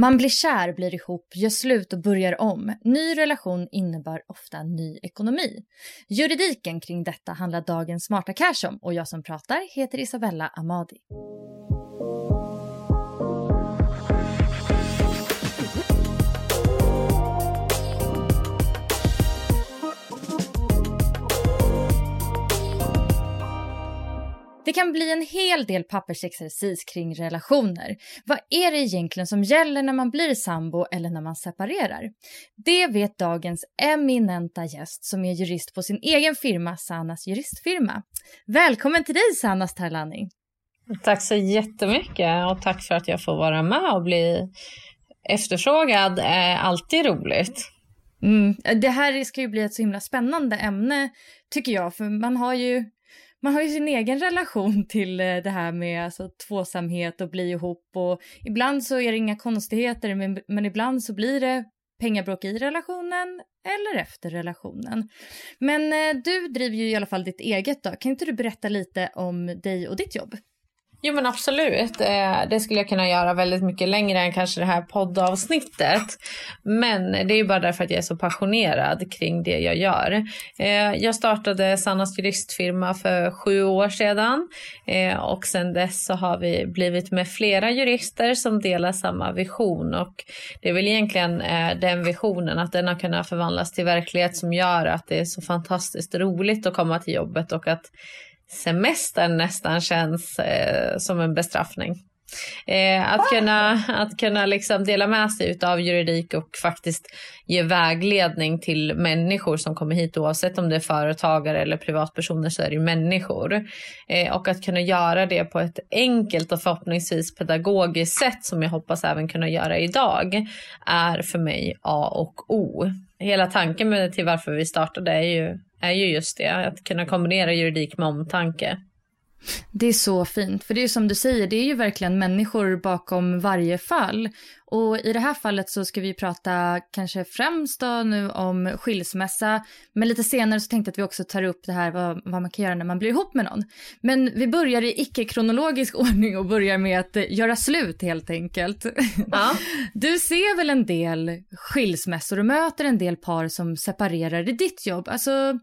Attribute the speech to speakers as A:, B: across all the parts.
A: Man blir kär, blir ihop, gör slut och börjar om. Ny relation innebär ofta ny ekonomi. Juridiken kring detta handlar dagens Smarta Cash om och jag som pratar heter Isabella Amadi. Det kan bli en hel del pappersexercis kring relationer. Vad är det egentligen som gäller när man blir sambo eller när man separerar? Det vet dagens eminenta gäst som är jurist på sin egen firma, Sanas juristfirma. Välkommen till dig Sanna Starlani.
B: Tack så jättemycket och tack för att jag får vara med och bli efterfrågad. är alltid roligt.
A: Mm. Det här ska ju bli ett så himla spännande ämne tycker jag, för man har ju man har ju sin egen relation till eh, det här med alltså, tvåsamhet och bli ihop och ibland så är det inga konstigheter men, men ibland så blir det pengabråk i relationen eller efter relationen. Men eh, du driver ju i alla fall ditt eget då. Kan inte du berätta lite om dig och ditt jobb?
B: Jo men absolut, eh, det skulle jag kunna göra väldigt mycket längre än kanske det här poddavsnittet. Men det är ju bara därför att jag är så passionerad kring det jag gör. Eh, jag startade Sannas juristfirma för sju år sedan eh, och sedan dess så har vi blivit med flera jurister som delar samma vision och det är väl egentligen den visionen att den har kunnat förvandlas till verklighet som gör att det är så fantastiskt roligt att komma till jobbet och att semestern nästan känns eh, som en bestraffning. Eh, att kunna, att kunna liksom dela med sig av juridik och faktiskt ge vägledning till människor som kommer hit oavsett om det är företagare eller privatpersoner så är det ju människor. Eh, och att kunna göra det på ett enkelt och förhoppningsvis pedagogiskt sätt som jag hoppas även kunna göra idag är för mig A och O. Hela tanken med till varför vi startade är ju är ju just det, att kunna kombinera juridik med omtanke.
A: Det är så fint, för det är som du säger, det är ju verkligen människor bakom varje fall. Och i det här fallet så ska vi prata kanske främst då nu om skilsmässa, men lite senare så tänkte jag att vi också tar upp det här vad, vad man kan göra när man blir ihop med någon. Men vi börjar i icke-kronologisk ordning och börjar med att göra slut helt enkelt. Ja. Du ser väl en del skilsmässor och möter en del par som separerar i ditt jobb. Alltså,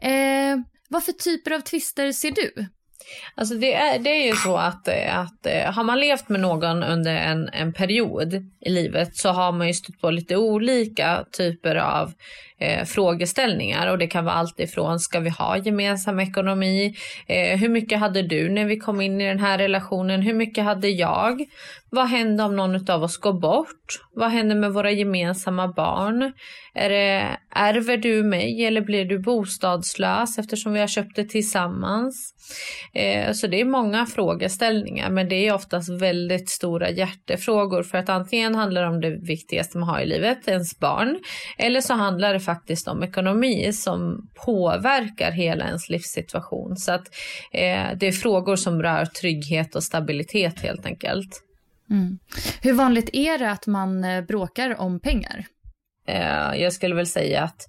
A: eh, vad för typer av tvister ser du?
B: Alltså det är, det är ju så att, att eh, har man levt med någon under en, en period i livet så har man ju stött på lite olika typer av eh, frågeställningar och det kan vara allt ifrån ska vi ha gemensam ekonomi? Eh, hur mycket hade du när vi kom in i den här relationen? Hur mycket hade jag? vad händer om någon av oss går bort? Vad händer med våra gemensamma barn? Är det, ärver du mig eller blir du bostadslös eftersom vi har köpt det tillsammans? Eh, så det är många frågeställningar men det är oftast väldigt stora hjärtefrågor för att antingen handlar det om det viktigaste man har i livet, ens barn, eller så handlar det faktiskt om ekonomi som påverkar hela ens livssituation. Så att eh, det är frågor som rör trygghet och stabilitet helt enkelt.
A: Mm. Hur vanligt är det att man eh, bråkar om pengar?
B: Eh, jag skulle väl säga att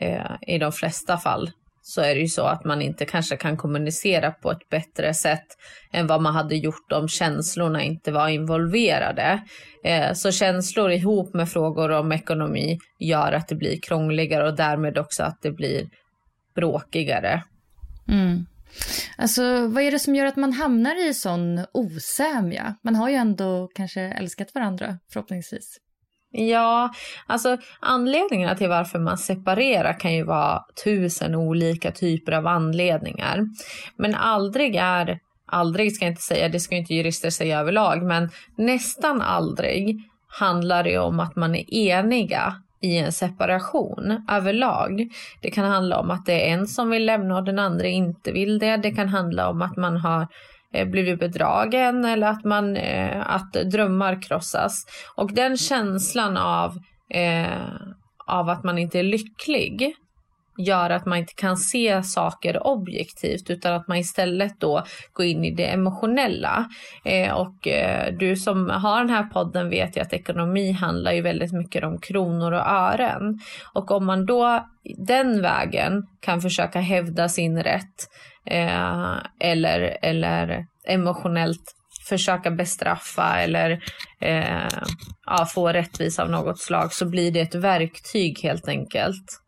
B: eh, i de flesta fall så är det ju så att man inte kanske kan kommunicera på ett bättre sätt än vad man hade gjort om känslorna inte var involverade. Eh, så känslor ihop med frågor om ekonomi gör att det blir krångligare och därmed också att det blir bråkigare.
A: Mm. Alltså, vad är det som gör att man hamnar i sån osämja? Man har ju ändå kanske älskat varandra, förhoppningsvis.
B: Ja, alltså anledningarna till varför man separerar kan ju vara tusen olika typer av anledningar. Men aldrig är, aldrig ska jag inte säga, det ska inte jurister säga överlag, men nästan aldrig handlar det om att man är eniga i en separation överlag. Det kan handla om att det är en som vill lämna och den andra inte vill det. Det kan handla om att man har Eh, blivit bedragen eller att, man, eh, att drömmar krossas. Och den känslan av, eh, av att man inte är lycklig gör att man inte kan se saker objektivt utan att man istället då går in i det emotionella. Eh, och eh, du som har den här podden vet ju att ekonomi handlar ju väldigt mycket om kronor och ören. Och om man då den vägen kan försöka hävda sin rätt eh, eller, eller emotionellt försöka bestraffa eller eh, ja, få rättvisa av något slag så blir det ett verktyg helt enkelt.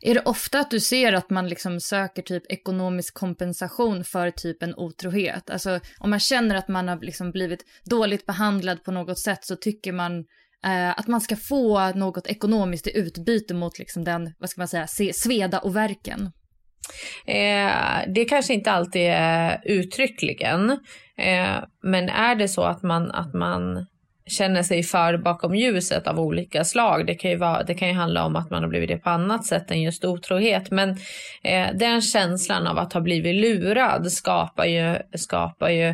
A: Är det ofta att du ser att man liksom söker typ ekonomisk kompensation för typ en otrohet? Alltså om man känner att man har liksom blivit dåligt behandlad på något sätt så tycker man eh, att man ska få något ekonomiskt i utbyte mot liksom den, vad ska man säga, sveda och verken.
B: Eh, det kanske inte alltid är uttryckligen. Eh, men är det så att man, att man känner sig för bakom ljuset av olika slag. Det kan ju, vara, det kan ju handla om att man har blivit det på annat sätt än just otrohet. Men eh, den känslan av att ha blivit lurad skapar ju, skapar ju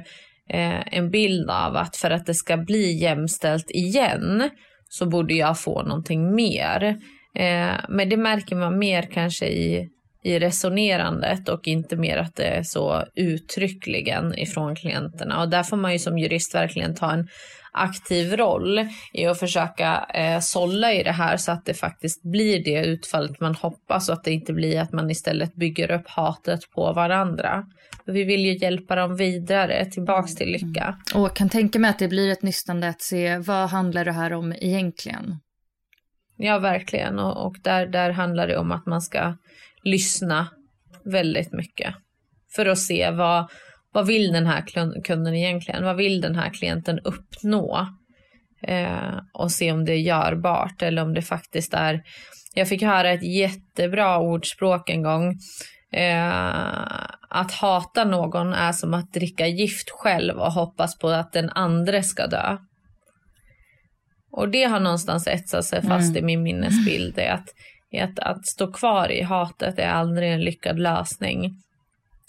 B: eh, en bild av att för att det ska bli jämställt igen så borde jag få någonting mer. Eh, men det märker man mer kanske i, i resonerandet och inte mer att det är så uttryckligen ifrån klienterna. Och där får man ju som jurist verkligen ta en aktiv roll i att försöka eh, sålla i det här så att det faktiskt blir det utfallet man hoppas och att det inte blir att man istället bygger upp hatet på varandra. Vi vill ju hjälpa dem vidare tillbaks till lycka.
A: Mm. Och kan tänka mig att det blir ett nystande att se vad handlar det här om egentligen?
B: Ja, verkligen. Och, och där, där handlar det om att man ska lyssna väldigt mycket för att se vad, vad vill den här kunden egentligen? Vad vill den här klienten uppnå? Eh, och se om det är görbart eller om det faktiskt är... Jag fick höra ett jättebra ordspråk en gång. Eh, att hata någon är som att dricka gift själv och hoppas på att den andra ska dö. Och det har någonstans etsat sig fast mm. i min minnesbild. Är att, att, att stå kvar i hatet är aldrig en lyckad lösning.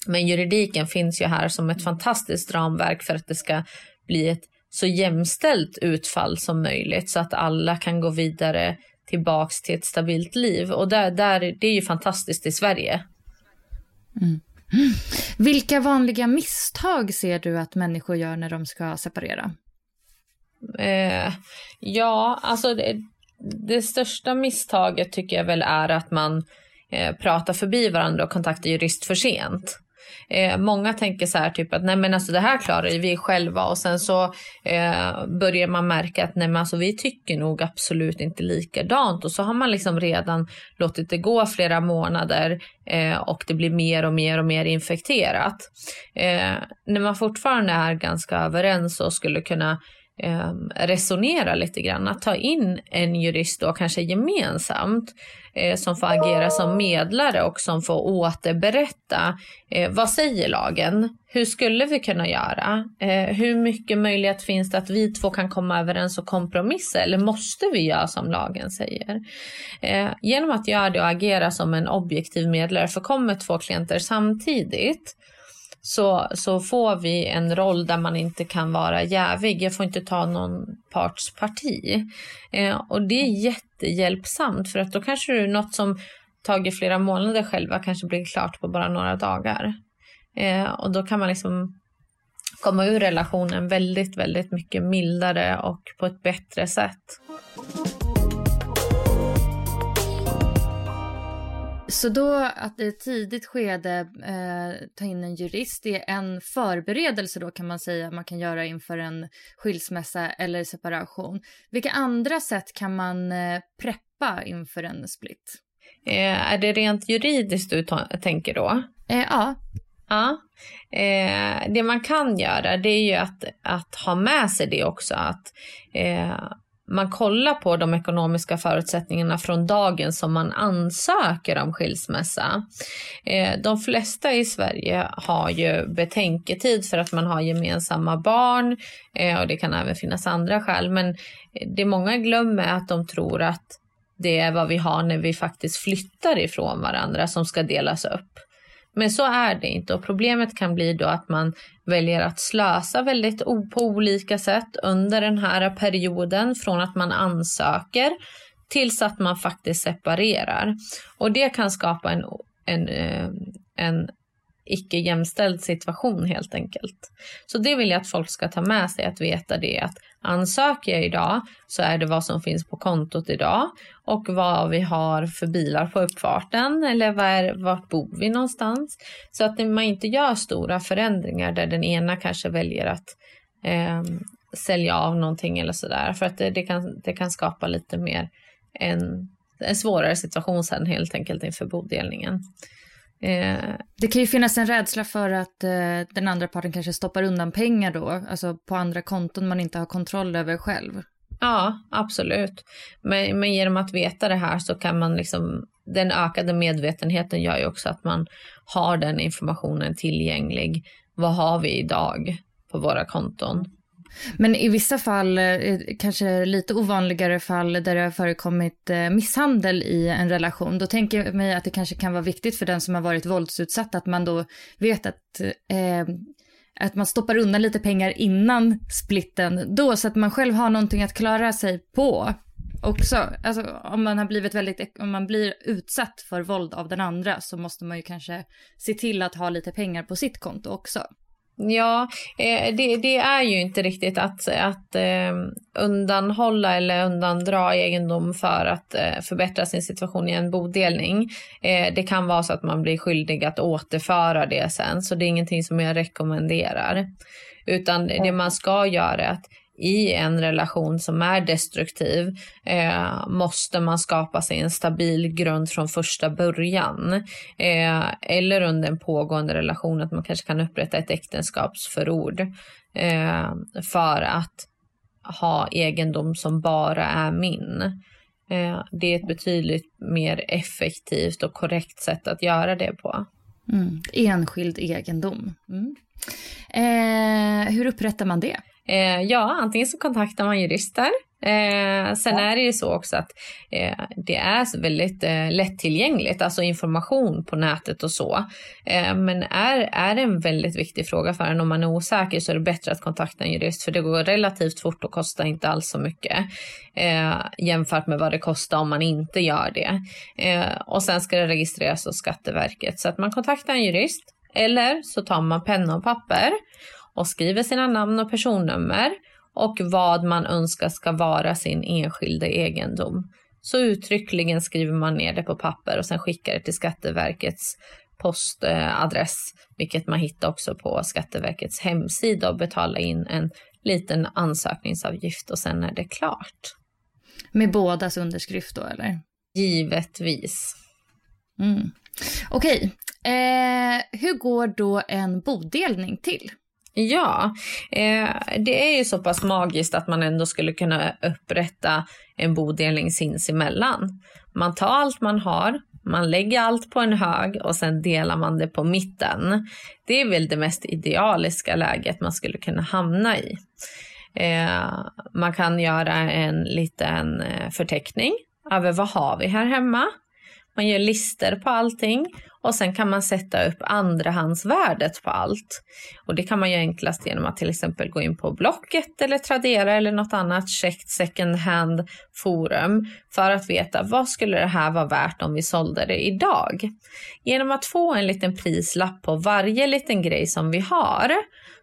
B: Men juridiken finns ju här som ett fantastiskt ramverk för att det ska bli ett så jämställt utfall som möjligt så att alla kan gå vidare tillbaks till ett stabilt liv. Och där, där, det är ju fantastiskt i Sverige.
A: Mm. Vilka vanliga misstag ser du att människor gör när de ska separera?
B: Eh, ja, alltså det, det, största misstaget tycker jag väl är att man eh, pratar förbi varandra och kontaktar jurist för sent. Eh, många tänker så här typ att nej men alltså det här klarar vi själva och sen så eh, börjar man märka att nej men alltså vi tycker nog absolut inte likadant och så har man liksom redan låtit det gå flera månader eh, och det blir mer och mer och mer infekterat. Eh, när man fortfarande är ganska överens och skulle kunna eh, resonera lite grann. Att ta in en jurist då kanske gemensamt eh, som får agera som medlare och som får återberätta eh, vad säger lagen? Hur skulle vi kunna göra? Eh, hur mycket möjlighet finns det att vi två kan komma överens och kompromissa eller måste vi göra som lagen säger? Eh, genom att göra det och agera som en objektiv medlare för kommer två klienter samtidigt så, så får vi en roll där man inte kan vara jävig. Jag får inte ta någon parts parti. Eh, och det är jättehjälpsamt för att då kanske du något som tagit flera månader själva kanske blir klart på bara några dagar. Eh, och då kan man liksom komma ur relationen väldigt, väldigt mycket mildare och på ett bättre sätt.
A: Så då att i ett tidigt skede eh, ta in en jurist det är en förberedelse då kan man säga man kan göra inför en skilsmässa eller separation. Vilka andra sätt kan man eh, preppa inför en split?
B: Eh, är det rent juridiskt du tänker då?
A: Eh, ja.
B: Ja. Eh, det man kan göra det är ju att, att ha med sig det också att eh, man kollar på de ekonomiska förutsättningarna från dagen som man ansöker om skilsmässa. Eh, de flesta i Sverige har ju betänketid för att man har gemensamma barn eh, och det kan även finnas andra skäl. Men det många glömmer är att de tror att det är vad vi har när vi faktiskt flyttar ifrån varandra som ska delas upp. Men så är det inte och problemet kan bli då att man väljer att slösa väldigt på olika sätt under den här perioden från att man ansöker tills att man faktiskt separerar. Och det kan skapa en, en, eh, en icke jämställd situation helt enkelt. Så det vill jag att folk ska ta med sig, att veta det att ansöker jag idag så är det vad som finns på kontot idag och vad vi har för bilar på uppfarten eller var, vart bor vi någonstans. Så att man inte gör stora förändringar där den ena kanske väljer att eh, sälja av någonting eller sådär för att det, det, kan, det kan skapa lite mer en, en svårare situation sen helt enkelt inför bodelningen.
A: Eh, det kan ju finnas en rädsla för att eh, den andra parten kanske stoppar undan pengar då, alltså på andra konton man inte har kontroll över själv.
B: Ja, absolut. Men, men genom att veta det här så kan man liksom, den ökade medvetenheten gör ju också att man har den informationen tillgänglig. Vad har vi idag på våra konton?
A: Men i vissa fall, eh, kanske lite ovanligare fall där det har förekommit eh, misshandel i en relation, då tänker jag mig att det kanske kan vara viktigt för den som har varit våldsutsatt att man då vet att, eh, att man stoppar undan lite pengar innan splitten då så att man själv har någonting att klara sig på också. Alltså om man har blivit väldigt, om man blir utsatt för våld av den andra så måste man ju kanske se till att ha lite pengar på sitt konto också.
B: Ja, eh, det, det, är ju inte riktigt att, att eh, undanhålla eller undandra egendom för att eh, förbättra sin situation i en bodelning. Det kan vara så att man blir skyldig att återföra det sen, så det är ingenting som jag rekommenderar. Utan det man ska göra är att i en relation som är destruktiv eh, måste man skapa sig en stabil grund från första början. Eh, eller under en pågående relation att man kanske kan upprätta ett äktenskapsförord eh, för att ha egendom som bara är min. Eh, det är ett betydligt mer effektivt och korrekt sätt att göra det på.
A: Mm. Enskild egendom. Mm. Eh, hur upprättar man det?
B: Eh, ja, antingen så kontaktar man jurister. Eh, sen ja. är det ju så också att eh, det är väldigt eh, lättillgängligt, alltså information på nätet och så. Eh, men är, är det en väldigt viktig fråga för en om man är osäker så är det bättre att kontakta en jurist för det går relativt fort och kostar inte alls så mycket eh, jämfört med vad det kostar om man inte gör det. Och sen ska det registreras hos Skatteverket så att man kontaktar en jurist eller så tar man penna och papper och skriver sina namn och personnummer och vad man önskar ska vara sin enskilda egendom. Så uttryckligen skriver man ner det på papper och sen skickar det till Skatteverkets postadress, vilket man hittar också på Skatteverkets hemsida och betala in en liten ansökningsavgift och sen är det klart.
A: Med bådas underskrift då eller?
B: Givetvis.
A: Mm. Okej, eh, hur går då en bodelning till?
B: Ja, eh, det är ju så pass magiskt att man ändå skulle kunna upprätta en bodelning sinsemellan. Man tar allt man har, man lägger allt på en hög och sen delar man det på mitten. Det är väl det mest idealiska läget man skulle kunna hamna i. Eh, man kan göra en liten eh, förteckning över vad har vi här hemma. Man gör lister på allting och sen kan man sätta upp andrahandsvärdet på allt. Och det kan man göra enklast genom att till exempel gå in på Blocket eller Tradera eller något annat käckt second hand forum för att veta vad skulle det här vara värt om vi sålde det idag. Genom att få en liten prislapp på varje liten grej som vi har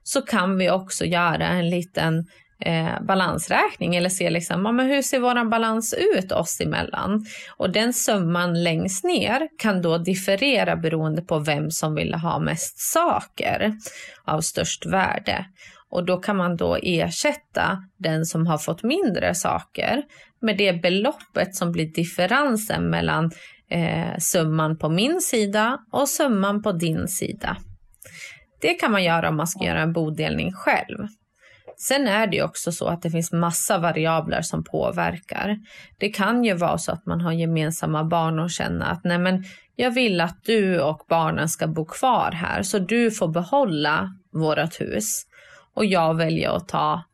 B: så kan vi också göra en liten eh, balansräkning eller se liksom, ja, men hur ser vår balans ut oss emellan. Och den summan längst ner kan då differera beroende på vem som vill ha mest saker av störst värde. Och då kan man då ersätta den som har fått mindre saker med det beloppet som blir differensen mellan eh, summan på min sida och summan på din sida. Det kan man göra om man ska göra en bodelning själv. Sen är det också så att det finns massa variabler som påverkar. Det kan ju vara så att man har gemensamma barn och känna att nej men jag vill att du och barnen ska bo kvar här så du får behålla vårt hus och jag väljer att ta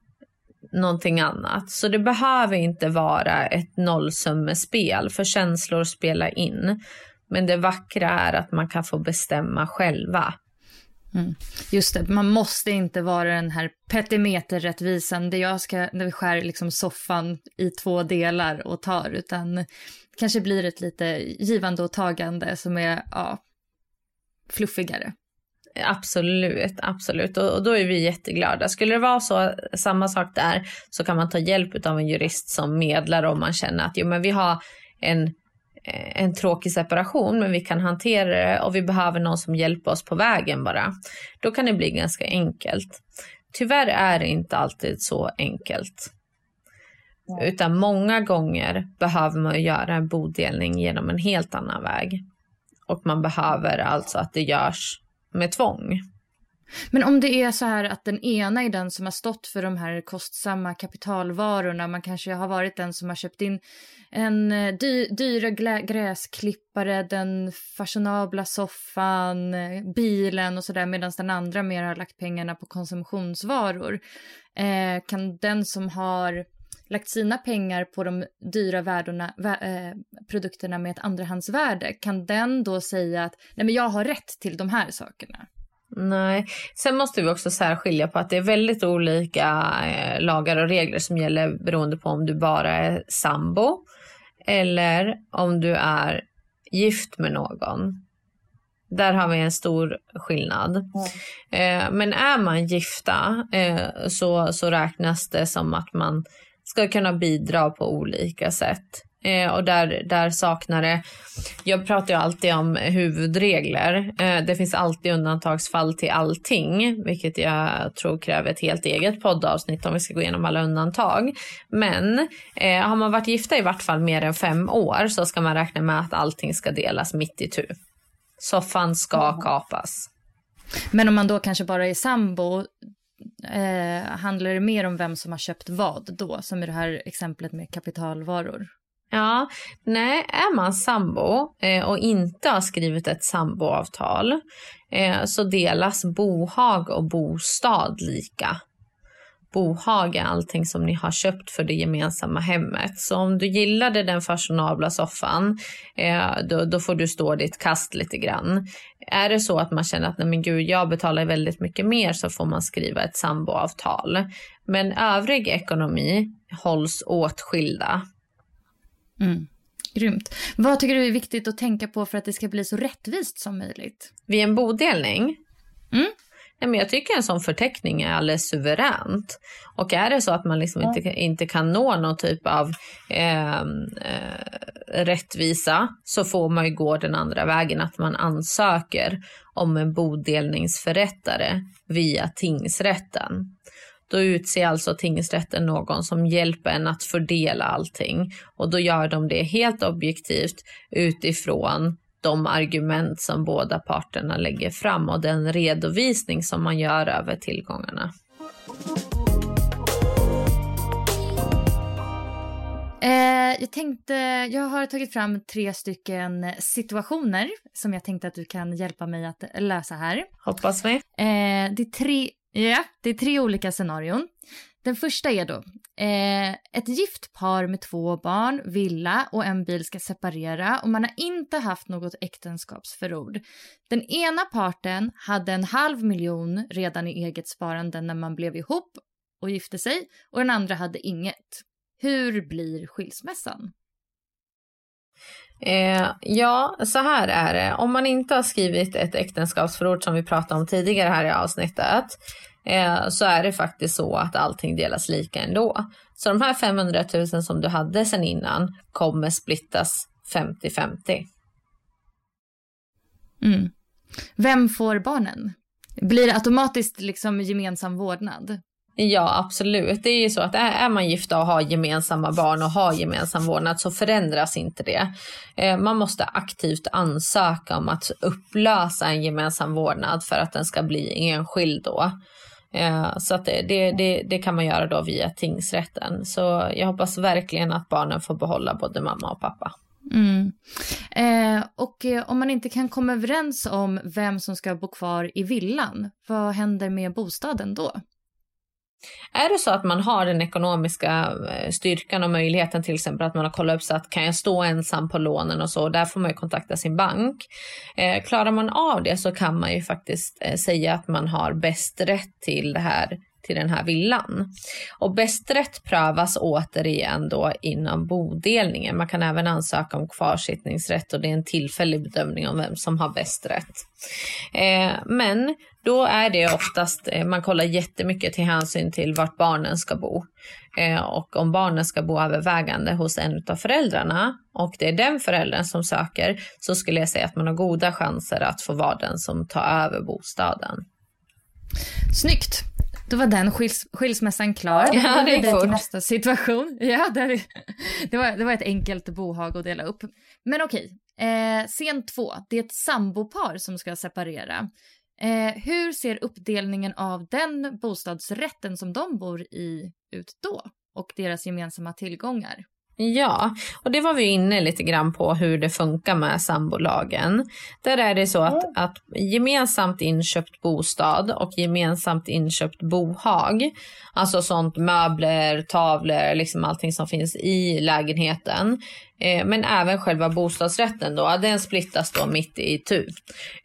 B: någonting annat. Så det behöver inte vara ett nollsummespel för känslor spelar in. Men det vackra är att man kan få bestämma själva
A: Mm. Just det, man måste inte vara den här petimeterrättvisan där jag ska, när vi skär liksom soffan i två delar och tar, utan kanske blir ett lite givande och tagande som är, ja, fluffigare.
B: Absolut, absolut. Och, och, då är vi jätteglada. Skulle det vara så, samma sak där, så kan man ta hjälp av en jurist som medlar om man känner att jo, men vi har en en tråkig separation men vi kan hantera det och vi behöver någon som hjälper oss på vägen bara. Då kan det bli ganska enkelt. Tyvärr är det inte alltid så enkelt. Utan många gånger behöver man göra en bodelning genom en helt annan väg. Och man behöver alltså att det görs med tvång.
A: Men om det är så här att den ena är den som har stått för de här kostsamma kapitalvarorna, man kanske har varit den som har köpt in en eh, dy dyra gräsklippare, den fashionabla soffan, eh, bilen och sådär medan den andra mer har lagt pengarna på konsumtionsvaror. Eh, kan den som har lagt sina pengar på de dyra värdorna, vä eh, produkterna med ett andrahandsvärde, kan den då säga att nej men jag har rätt till de här sakerna?
B: Nej, sen måste vi också särskilja på att det är väldigt olika eh, lagar och regler som gäller beroende på om du bara är sambo eller om du är gift med någon. Där har vi en stor skillnad. Mm. Eh, men är man gifta eh, så, så räknas det som att man ska kunna bidra på olika sätt. Eh, och där, där saknar det, jag pratar ju alltid om huvudregler. Eh, det finns alltid undantagsfall till allting, vilket jag tror kräver ett helt eget poddavsnitt om vi ska gå igenom alla undantag. Men eh, har man varit gifta i vart fall mer än fem år så ska man räkna med att allting ska delas mitt i tu. Soffan ska kapas.
A: Men om man då kanske bara är sambo, eh, handlar det mer om vem som har köpt vad då? Som i det här exemplet med kapitalvaror.
B: Ja, nej, är man sambo eh, och inte har skrivit ett samboavtal eh, så delas bohag och bostad lika. Bohag är allting som ni har köpt för det gemensamma hemmet. Så om du gillade den fashionabla soffan, eh, då, då, får du stå ditt kast lite grann. Är det så att man känner att nej men gud, jag betalar väldigt mycket mer så får man skriva ett samboavtal. Men övrig ekonomi hålls åtskilda.
A: Mm. Grymt. Vad tycker du är viktigt att tänka på för att det ska bli så rättvist som möjligt?
B: Vid en bodelning? Mm. Nej, men jag tycker en sån förteckning är alldeles suveränt. Och är det så att man liksom inte, inte kan nå någon typ av eh, eh, rättvisa så får man ju gå den andra vägen, att man ansöker om en bodelningsförrättare via tingsrätten. Då utser alltså tingsrätten någon som hjälper en att fördela allting och då gör de det helt objektivt utifrån de argument som båda parterna lägger fram och den redovisning som man gör över tillgångarna.
A: Eh, jag tänkte, jag har tagit fram tre stycken situationer som jag tänkte att du kan hjälpa mig att lösa här.
B: Hoppas vi.
A: Eh, det, är tre, ja, det är tre olika scenarion. Den första är då, eh, ett gift par med två barn, villa och en bil ska separera och man har inte haft något äktenskapsförord. Den ena parten hade en halv miljon redan i eget sparande när man blev ihop och gifte sig och den andra hade inget. Hur blir skilsmässan?
B: Eh, ja, så här är det. Om man inte har skrivit ett äktenskapsförord som vi pratade om tidigare här i avsnittet eh, så är det faktiskt så att allting delas lika ändå. Så de här 500 000 som du hade sedan innan kommer splittas 50-50.
A: Mm. Vem får barnen? Blir det automatiskt liksom gemensam vårdnad?
B: Ja, absolut. Det är ju så att är man gifta och har gemensamma barn och har gemensam vårdnad så förändras inte det. Eh, man måste aktivt ansöka om att upplösa en gemensam vårdnad för att den ska bli enskild då. Eh, så att det, det, det, kan man göra då via tingsrätten. Så jag hoppas verkligen att barnen får behålla både mamma och pappa.
A: Mm. Eh, och eh, om man inte kan komma överens om vem som ska bo kvar i villan, vad händer med bostaden då?
B: Är det så att man har den ekonomiska eh, styrkan och möjligheten till exempel att man har kollat upp så att kan jag stå ensam på lånen och så, där får man ju kontakta sin bank. Eh, klarar man av det så kan man ju faktiskt eh, säga att man har bäst rätt till det här till den här villan. Och bäst rätt prövas återigen då inom bodelningen. Man kan även ansöka om kvarsittningsrätt och det är en tillfällig bedömning om vem som har bäst rätt. Eh, men då är det oftast, eh, man kollar jättemycket till hänsyn till vart barnen ska bo. Eh, och om barnen ska bo övervägande hos en av föräldrarna och det är den föräldern som söker så skulle jag säga att man har goda chanser att få vara den som tar över bostaden.
A: Snyggt. Då var den skils skilsmässan klar.
B: Ja, det
A: är till nästa situation. Ja, det, det, var, det var ett enkelt bohag att dela upp. Men okej, eh, scen två. Det är ett sambopar som ska separera. Eh, hur ser uppdelningen av den bostadsrätten som de bor i ut då? Och deras gemensamma tillgångar?
B: Ja, och det var vi inne lite grann på hur det funkar med sambolagen. Där är det så att, att gemensamt inköpt bostad och gemensamt inköpt bohag, alltså sånt möbler, tavlor, liksom allting som finns i lägenheten, eh, men även själva bostadsrätten då, den splittas då mitt i tu.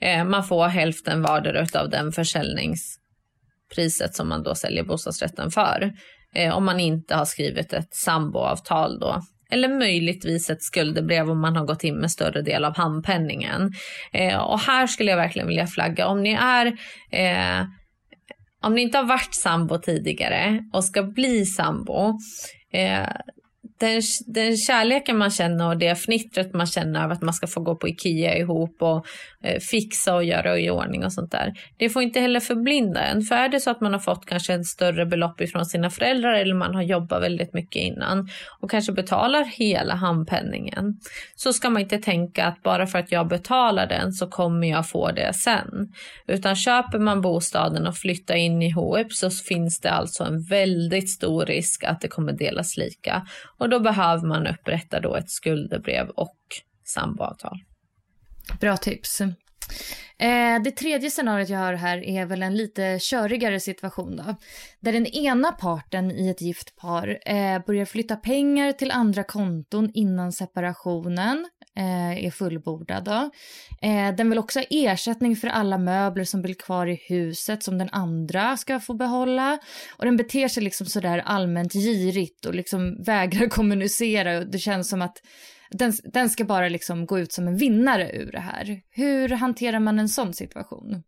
B: Eh, man får hälften vardera av den försäljningspriset som man då säljer bostadsrätten för eh, om man inte har skrivit ett samboavtal då. Eller möjligtvis ett skuldebrev om man har gått in med större del av handpenningen. Eh, och här skulle jag verkligen vilja flagga om ni är eh, om ni inte har varit sambo tidigare och ska bli sambo, eh, den, den kärleken man känner och det fnittret man känner av att man ska få gå på Ikea ihop och Eh, fixa och göra i ordning och sånt där. Det får inte heller förblinda en. För är det så att man har fått kanske en större belopp ifrån sina föräldrar eller man har jobbat väldigt mycket innan och kanske betalar hela handpenningen så ska man inte tänka att bara för att jag betalar den så kommer jag få det sen. Utan köper man bostaden och flyttar in i HUP så finns det alltså en väldigt stor risk att det kommer delas lika. Och och då behöver man upprätta då ett skuldebrev och samboavtal.
A: Bra tips. Eh, det tredje scenariot jag har här är väl en lite körigare situation då. Där den ena parten i ett gift par eh, börjar flytta pengar till andra konton innan separationen eh, är fullbordad. Då. Eh, den vill också ha ersättning för alla möbler som blir kvar i huset som den andra ska få behålla. Och den beter sig liksom sådär allmänt girigt och liksom vägrar kommunicera. Det känns som att den, den ska bara liksom gå ut som en vinnare ur det här. Hur hanterar man en sån situation?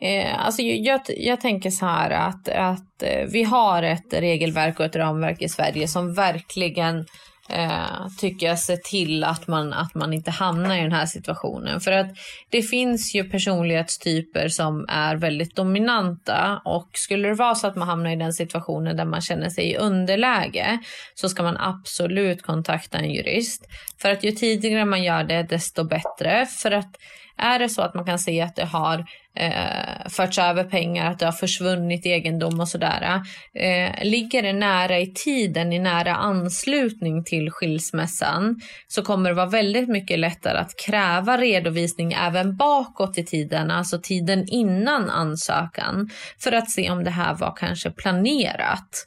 B: Eh, alltså jag, jag tänker så här att, att eh, vi har ett regelverk och ett ramverk i Sverige som verkligen eh, tycker jag, se till att man, att man inte hamnar i den här situationen. För att det finns ju personlighetstyper som är väldigt dominanta och skulle det vara så att man hamnar i den situationen där man känner sig i underläge så ska man absolut kontakta en jurist. För att ju tidigare man gör det desto bättre. För att är det så att man kan se att det har eh, förts över pengar, att det har försvunnit egendom och sådär. Eh, ligger det nära i tiden, i nära anslutning till skilsmässan så kommer det vara väldigt mycket lättare att kräva redovisning även bakåt i tiden, alltså tiden innan ansökan, för att se om det här var kanske planerat.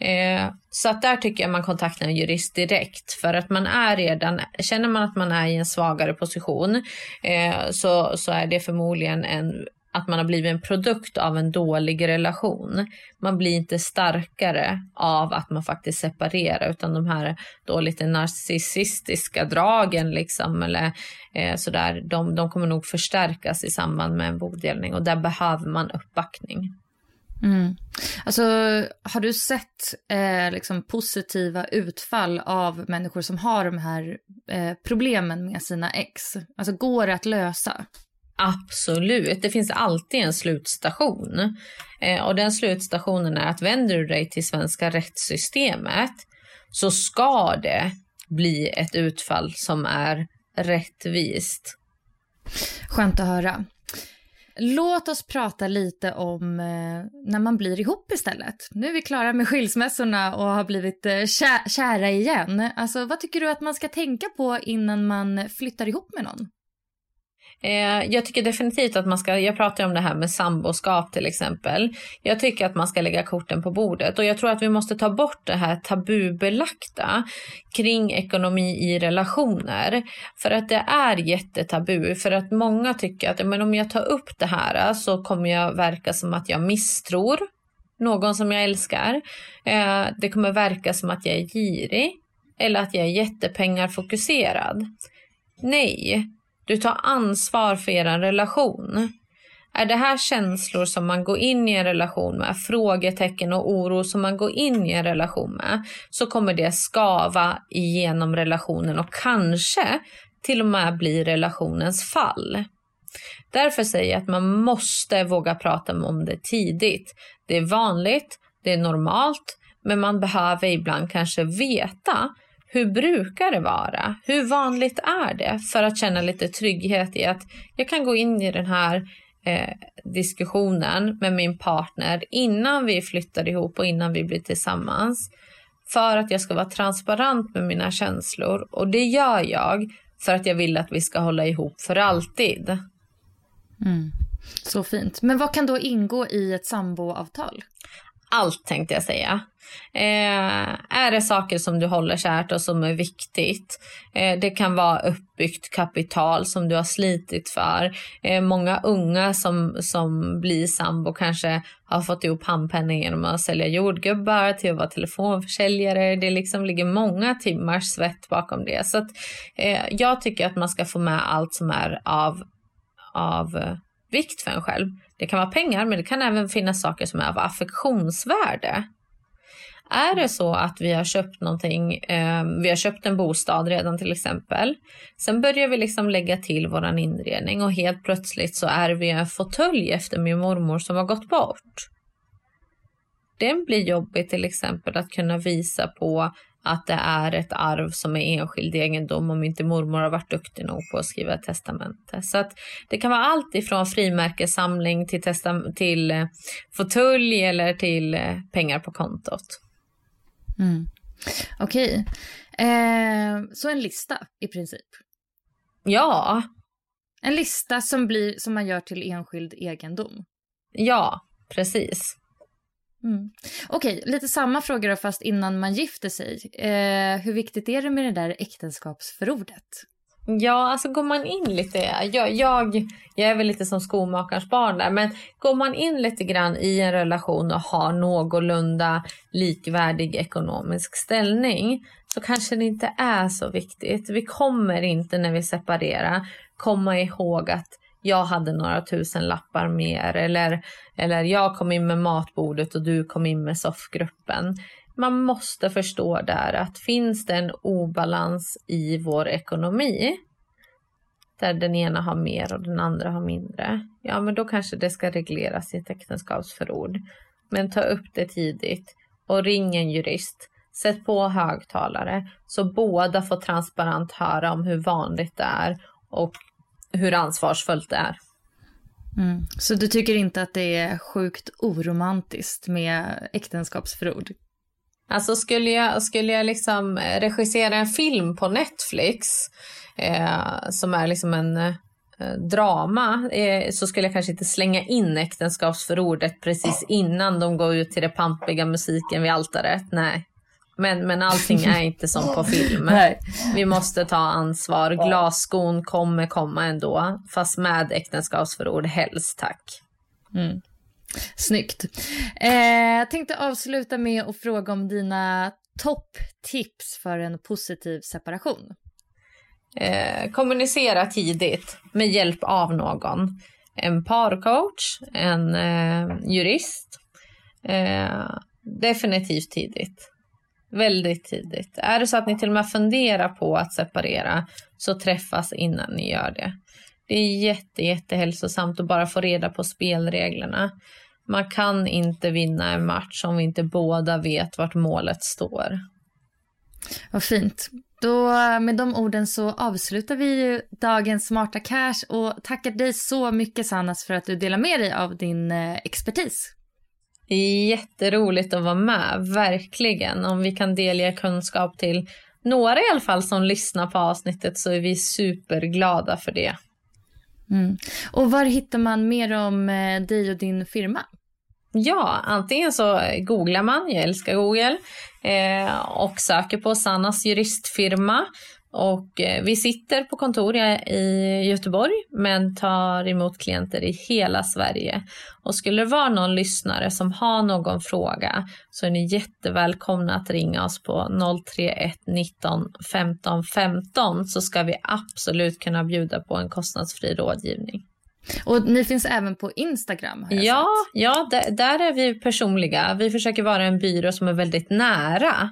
B: Eh, så att där tycker jag man kontaktar en jurist direkt för att man är redan, känner man att man är i en svagare position eh, så, så är det förmodligen en att man har blivit en produkt av en dålig relation. Man blir inte starkare av att man faktiskt separerar utan de här då lite narcissistiska dragen liksom eller eh, sådär, de, de kommer nog förstärkas i samband med en bodelning och där behöver man uppbackning.
A: Mm. Alltså, har du sett eh, liksom positiva utfall av människor som har de här eh, problemen med sina ex? Alltså, går det att lösa?
B: Absolut, det finns alltid en slutstation. Eh, och den slutstationen är att vänder du dig till svenska rättssystemet så ska det bli ett utfall som är rättvist.
A: Skönt att höra. Låt oss prata lite om eh, när man blir ihop istället. Nu är vi klara med skilsmässorna och har blivit eh, kä kära igen. Alltså, vad tycker du att man ska tänka på innan man flyttar ihop med någon?
B: Eh, jag tycker definitivt att man ska, jag pratar om det här med samboskap till exempel. Jag tycker att man ska lägga korten på bordet och jag tror att vi måste ta bort det här tabubelagda kring ekonomi i relationer. För att det är jättetabu, för att många tycker att men om jag tar upp det här eh, så kommer jag verka som att jag misstror någon som jag älskar. Eh, det kommer verka som att jag är girig eller att jag är jättepengarfokuserad. Nej, du tar ansvar för er relation. Är det här känslor som man går in i en relation med, frågetecken och oro som man går in i en relation med, så kommer det skava igenom relationen och kanske till och med bli relationens fall. Därför säger jag att man måste våga prata om det tidigt. Det är vanligt, det är normalt, men man behöver ibland kanske veta hur brukar det vara? Hur vanligt är det? För att känna lite trygghet i att jag kan gå in i den här eh, diskussionen med min partner innan vi flyttar ihop och innan vi blir tillsammans. För att jag ska vara transparent med mina känslor. Och det gör jag för att jag vill att vi ska hålla ihop för alltid.
A: Mm. Så fint. Men vad kan då ingå i ett samboavtal?
B: Allt tänkte jag säga. Eh, är det saker som du håller kärt och som är viktigt. Eh, det kan vara uppbyggt kapital som du har slitit för. Eh, många unga som, som blir sambo kanske har fått ihop handpenning genom att sälja jordgubbar till att vara telefonförsäljare. Det liksom ligger många timmars svett bakom det. Så att, eh, jag tycker att man ska få med allt som är av, av vikt för en själv. Det kan vara pengar men det kan även finnas saker som är av affektionsvärde. Är det så att vi har köpt någonting, eh, vi har köpt en bostad redan till exempel. Sen börjar vi liksom lägga till våran inredning och helt plötsligt så är vi en fåtölj efter min mormor som har gått bort. Den blir jobbig till exempel att kunna visa på att det är ett arv som är enskild egendom om inte mormor har varit duktig nog på att skriva ett testamente. Så att det kan vara allt ifrån frimärkessamling till, till eh, fåtölj eller till eh, pengar på kontot.
A: Mm. Okej, okay. eh, så en lista i princip?
B: Ja.
A: En lista som, blir, som man gör till enskild egendom?
B: Ja, precis.
A: Mm. Okej, okay, lite samma fråga då fast innan man gifter sig. Eh, hur viktigt är det med det där äktenskapsförordet?
B: Ja, alltså går man in lite, jag, jag, jag är väl lite som skomakarens barn där, men går man in lite grann i en relation och har någorlunda likvärdig ekonomisk ställning så kanske det inte är så viktigt. Vi kommer inte när vi separerar komma ihåg att jag hade några tusen lappar mer eller, eller jag kom in med matbordet och du kom in med soffgruppen. man måste förstå där att finns det en obalans i vår ekonomi där den ena har mer och den andra har mindre, ja men då kanske det ska regleras i ett äktenskapsförord. Men ta upp det tidigt och ring en jurist. Sätt på högtalare så båda får transparent höra om hur vanligt det är och hur ansvarsfullt det är.
A: Mm. Så du tycker inte att det är sjukt oromantiskt med äktenskapsförord?
B: Alltså skulle jag, skulle jag liksom regissera en film på Netflix eh, som är liksom en eh, drama eh, så skulle jag kanske inte slänga in äktenskapsförordet precis innan de går ut till det pampiga musiken vid altaret. Nej. Men, men allting är inte som på film. Vi måste ta ansvar. Glasskon kommer komma ändå. Fast med äktenskapsförord helst tack.
A: Mm. Snyggt. Eh, jag tänkte avsluta med att fråga om dina topptips för en positiv separation.
B: Eh, kommunicera tidigt med hjälp av någon. En parcoach, en eh, jurist. Eh, definitivt tidigt. Väldigt tidigt. Är det så att ni till och med funderar på att separera så träffas innan ni gör det. Det är jätte, jättehälsosamt att bara få reda på spelreglerna. Man kan inte vinna en match om vi inte båda vet vart målet står.
A: Vad fint. Då med de orden så avslutar vi ju dagens Smarta Cash och tackar dig så mycket Sannas för att du delar med dig av din eh, expertis.
B: Jätteroligt att vara med, verkligen. Om vi kan delge kunskap till några i alla fall som lyssnar på avsnittet så är vi superglada för det.
A: Mm. Och var hittar man mer om eh, dig och din firma?
B: Ja, antingen så googlar man, jag älskar Google, eh, och söker på Sannas juristfirma. Och eh, vi sitter på kontor i Göteborg men tar emot klienter i hela Sverige. Och skulle det vara någon lyssnare som har någon fråga så är ni jättevälkomna att ringa oss på 031 19 15 15 så ska vi absolut kunna bjuda på en kostnadsfri rådgivning.
A: Och ni finns även på Instagram?
B: ja, ja där, där, är vi personliga. Vi försöker vara en byrå som är väldigt nära.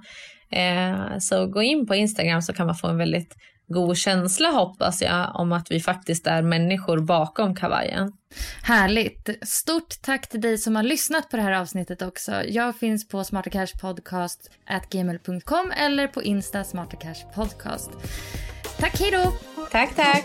B: Eh, så gå in på Instagram så kan man få en väldigt god känsla hoppas jag om att vi faktiskt är människor bakom kavajen.
A: Härligt. Stort tack till dig som har lyssnat på det här avsnittet också. Jag finns på smartacashpodcast.gmail.com eller på Insta smartacashpodcast. Tack, hej då!
B: Tack, tack!